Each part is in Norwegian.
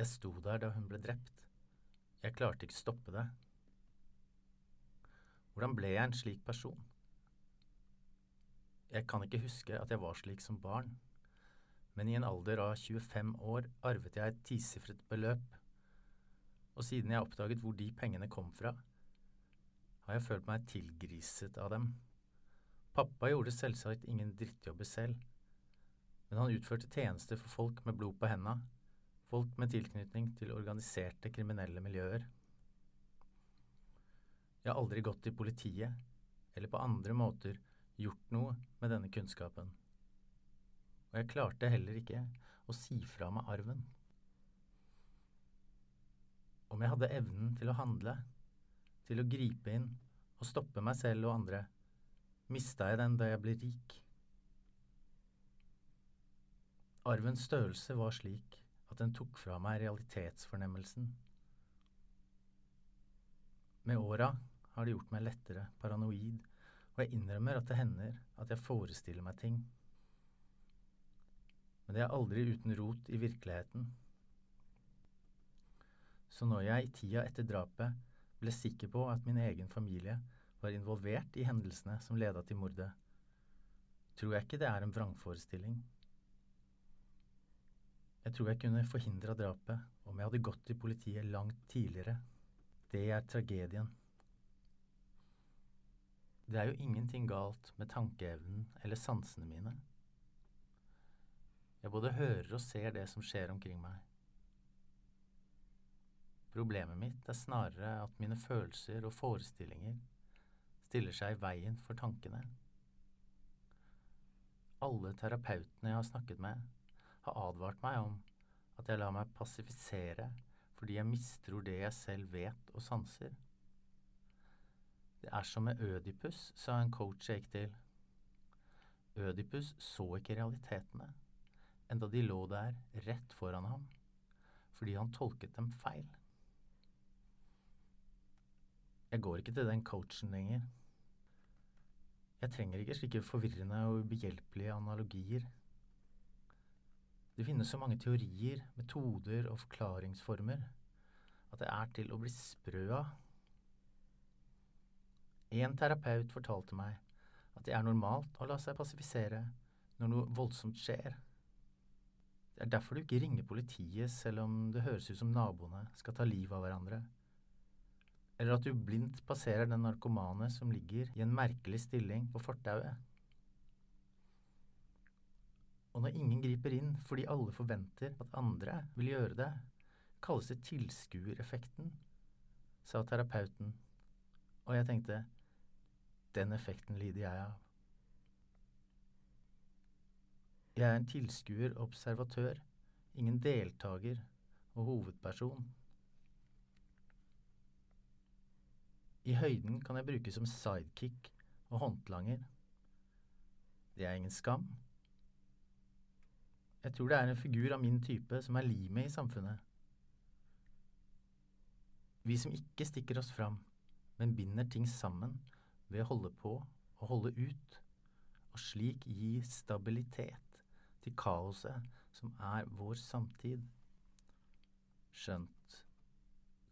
Jeg sto der da hun ble drept. Jeg klarte ikke stoppe det. Hvordan ble jeg en slik person? Jeg kan ikke huske at jeg var slik som barn, men i en alder av 25 år arvet jeg et tisifret beløp, og siden jeg oppdaget hvor de pengene kom fra, har jeg følt meg tilgriset av dem. Pappa gjorde selvsagt ingen drittjobber selv, men han utførte tjenester for folk med blod på henda, folk med tilknytning til organiserte kriminelle miljøer. Jeg har aldri gått til politiet, eller på andre måter gjort noe med denne kunnskapen. Og jeg klarte heller ikke å si fra meg arven. Om jeg hadde evnen til å handle, til å gripe inn og stoppe meg selv og andre, mista jeg den da jeg ble rik. Arvens størrelse var slik at den tok fra meg realitetsfornemmelsen. Med åra har det gjort meg lettere paranoid, og jeg innrømmer at det hender at jeg forestiller meg ting. Men det er aldri uten rot i virkeligheten. Så når jeg i tida etter drapet ble sikker på at min egen familie var involvert i hendelsene som leda til mordet, tror jeg ikke det er en vrangforestilling. Jeg tror jeg kunne forhindra drapet om jeg hadde gått til politiet langt tidligere. Det er tragedien. Det er jo ingenting galt med tankeevnen eller sansene mine. Jeg både hører og ser det som skjer omkring meg. Problemet mitt er snarere at mine følelser og forestillinger stiller seg i veien for tankene. Alle terapeutene jeg har snakket med, har advart meg om at jeg lar meg passifisere fordi jeg mistror det jeg selv vet og sanser. Det er som med Ødipus, sa en coach jeg gikk til. Ødipus så ikke realitetene, enda de lå der rett foran ham, fordi han tolket dem feil. Jeg går ikke til den coachen lenger. Jeg trenger ikke slike forvirrende og ubehjelpelige analogier. Det finnes så mange teorier, metoder og forklaringsformer at det er til å bli sprø av. En terapeut fortalte meg at det er normalt å la seg passifisere når noe voldsomt skjer. Det er derfor du ikke ringer politiet selv om det høres ut som naboene skal ta livet av hverandre. Eller at du blindt passerer den narkomane som ligger i en merkelig stilling på fortauet. Og når ingen griper inn fordi alle forventer at andre vil gjøre det, kalles det tilskuereffekten, sa terapeuten, og jeg tenkte, den effekten lider jeg av. Jeg er en tilskuer og observatør, ingen deltaker og hovedperson. I høyden kan jeg brukes som sidekick og håndlanger. Det er ingen skam. Jeg tror det er en figur av min type som er limet i samfunnet. Vi som ikke stikker oss fram, men binder ting sammen ved å holde på og holde ut, og slik gi stabilitet til kaoset som er vår samtid. Skjønt,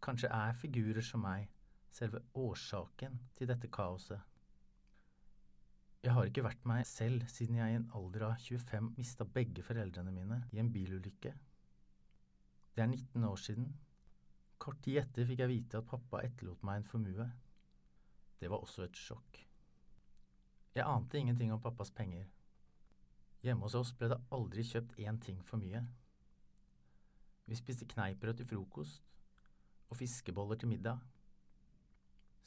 kanskje er figurer som meg selve årsaken til dette kaoset. Jeg har ikke vært meg selv siden jeg i en alder av 25 mista begge foreldrene mine i en bilulykke. Det er 19 år siden. Kort tid etter fikk jeg vite at pappa etterlot meg en formue. Det var også et sjokk. Jeg ante ingenting om pappas penger. Hjemme hos oss ble det aldri kjøpt én ting for mye. Vi spiste kneippbrød til frokost og fiskeboller til middag.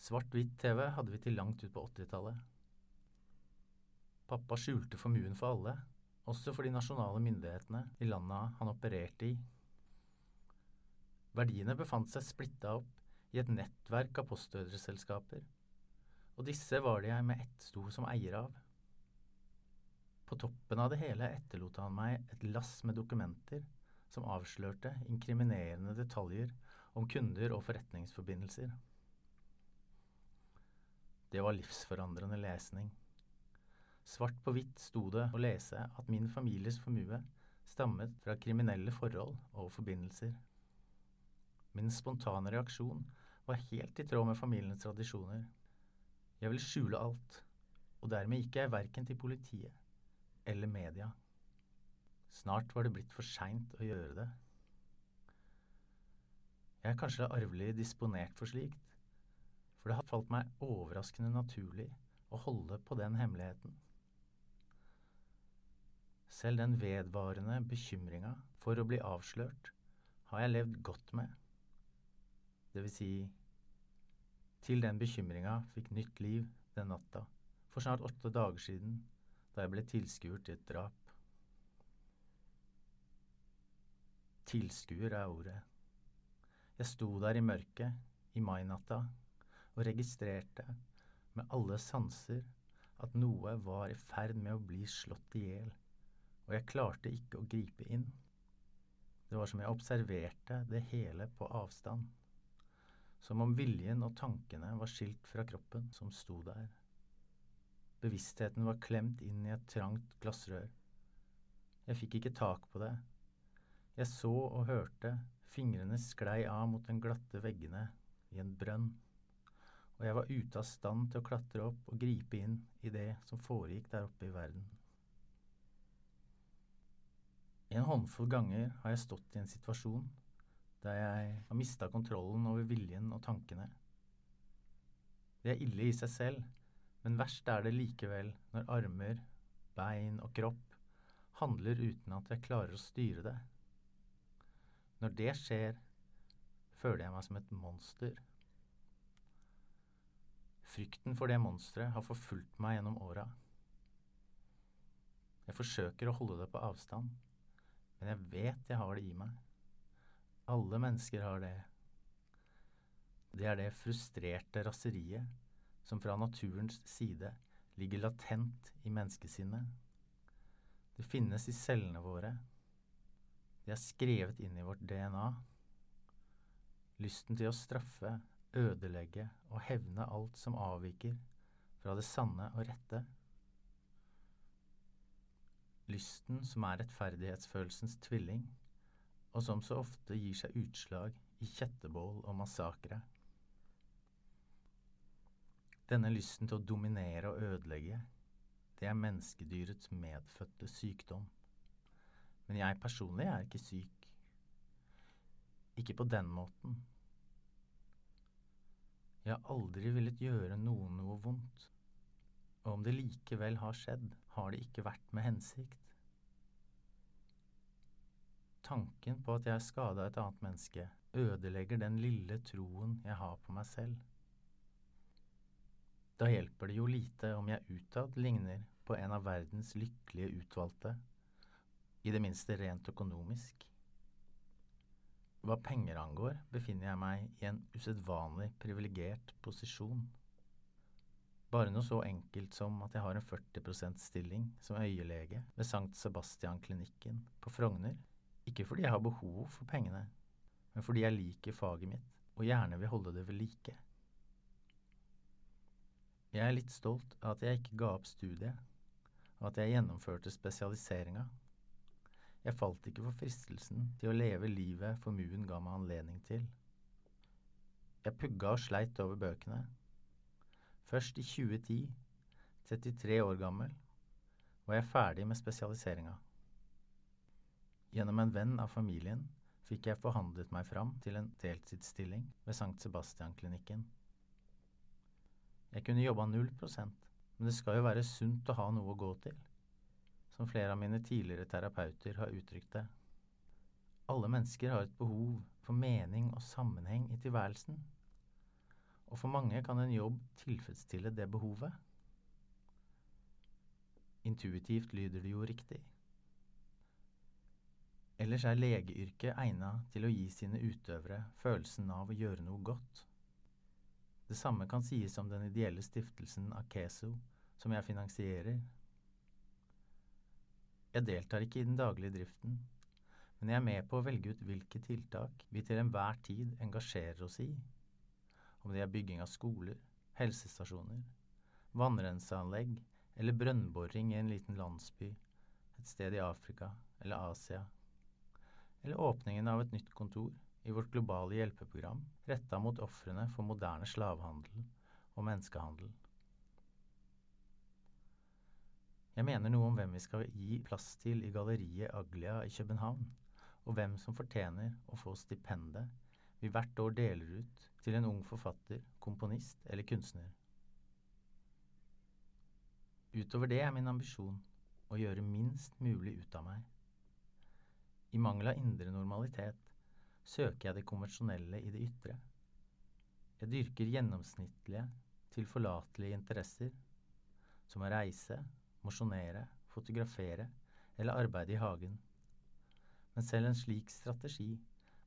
Svart-hvitt-TV hadde vi til langt ut på 80-tallet. Pappa skjulte formuen for alle, også for de nasjonale myndighetene i landa han opererte i. Verdiene befant seg splitta opp i et nettverk av postordreselskaper, og disse var det jeg med ett sto som eier av. På toppen av det hele etterlot han meg et lass med dokumenter som avslørte inkriminerende detaljer om kunder og forretningsforbindelser. Det var livsforandrende lesning. Svart på hvitt sto det å lese at min families formue stammet fra kriminelle forhold og forbindelser. Min spontane reaksjon var helt i tråd med familiens tradisjoner. Jeg ville skjule alt, og dermed gikk jeg verken til politiet eller media. Snart var det blitt for seint å gjøre det. Jeg er kanskje arvelig disponert for slikt, for det har falt meg overraskende naturlig å holde på den hemmeligheten. Selv den vedvarende bekymringa for å bli avslørt har jeg levd godt med. Det vil si, til den bekymringa fikk nytt liv den natta, for snart åtte dager siden, da jeg ble tilskuer til et drap. Tilskuer er ordet. Jeg sto der i mørket, i mainatta, og registrerte med alle sanser at noe var i ferd med å bli slått i hjel, og jeg klarte ikke å gripe inn. Det var som jeg observerte det hele på avstand, som om viljen og tankene var skilt fra kroppen som sto der. Bevisstheten var klemt inn i et trangt glassrør. Jeg fikk ikke tak på det. Jeg så og hørte Fingrene sklei av mot den glatte veggene i en brønn, og jeg var ute av stand til å klatre opp og gripe inn i det som foregikk der oppe i verden. En håndfull ganger har jeg stått i en situasjon der jeg har mista kontrollen over viljen og tankene. Det er ille i seg selv, men verst er det likevel når armer, bein og kropp handler uten at jeg klarer å styre det. Når det skjer, føler jeg meg som et monster. Frykten for det monsteret har forfulgt meg gjennom åra. Jeg forsøker å holde det på avstand, men jeg vet jeg har det i meg. Alle mennesker har det. Det er det frustrerte raseriet som fra naturens side ligger latent i menneskesinnet. Det finnes i cellene våre det er skrevet inn i vårt DNA. Lysten til å straffe, ødelegge og hevne alt som avviker fra det sanne og rette. Lysten som er rettferdighetsfølelsens tvilling, og som så ofte gir seg utslag i kjettebål og massakre. Denne lysten til å dominere og ødelegge, det er menneskedyrets medfødte sykdom. Men jeg personlig er ikke syk. Ikke på den måten. Jeg har aldri villet gjøre noen noe vondt, og om det likevel har skjedd, har det ikke vært med hensikt. Tanken på at jeg har skada et annet menneske, ødelegger den lille troen jeg har på meg selv. Da hjelper det jo lite om jeg utad ligner på en av verdens lykkelige utvalgte i det minste rent økonomisk. Hva penger angår, befinner jeg meg i en usedvanlig privilegert posisjon. Bare noe så enkelt som at jeg har en 40% stilling som øyelege ved Sankt Sebastian-klinikken på Frogner, ikke fordi jeg har behov for pengene, men fordi jeg liker faget mitt og gjerne vil holde det ved like. Jeg er litt stolt av at jeg ikke ga opp studiet, og at jeg gjennomførte spesialiseringa jeg falt ikke for fristelsen til å leve livet formuen ga meg anledning til. Jeg pugga og sleit over bøkene. Først i 2010, 33 år gammel, var jeg ferdig med spesialiseringa. Gjennom en venn av familien fikk jeg forhandlet meg fram til en deltidsstilling ved St. Sebastian-klinikken. Jeg kunne jobba null prosent, men det skal jo være sunt å ha noe å gå til som flere av mine tidligere terapeuter har uttrykt det. Alle mennesker har et behov for mening og sammenheng i tilværelsen, og for mange kan en jobb tilfredsstille det behovet. Intuitivt lyder det jo riktig. Ellers er legeyrket egna til å gi sine utøvere følelsen av å gjøre noe godt. Det samme kan sies om den ideelle stiftelsen Akeso, som jeg finansierer jeg deltar ikke i den daglige driften, men jeg er med på å velge ut hvilke tiltak vi til enhver tid engasjerer oss i, om det er bygging av skoler, helsestasjoner, vannrenseanlegg eller brønnboring i en liten landsby, et sted i Afrika eller Asia, eller åpningen av et nytt kontor i vårt globale hjelpeprogram retta mot ofrene for moderne slavehandel og menneskehandel. Jeg mener noe om hvem vi skal gi plass til i galleriet Aglia i København, og hvem som fortjener å få stipendet vi hvert år deler ut til en ung forfatter, komponist eller kunstner. Utover det er min ambisjon å gjøre minst mulig ut av meg. I mangel av indre normalitet søker jeg det konvensjonelle i det ytre. Jeg dyrker gjennomsnittlige, tilforlatelige interesser, som å reise, mosjonere, fotografere eller arbeide i hagen. Men selv en slik strategi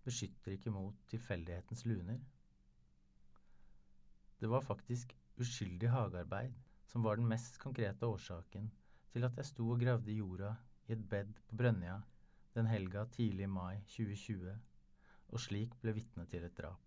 beskytter ikke mot tilfeldighetens luner. Det var faktisk uskyldig hagearbeid som var den mest konkrete årsaken til at jeg sto og gravde jorda i et bed på Brønnøya den helga tidlig i mai 2020, og slik ble vitne til et drap.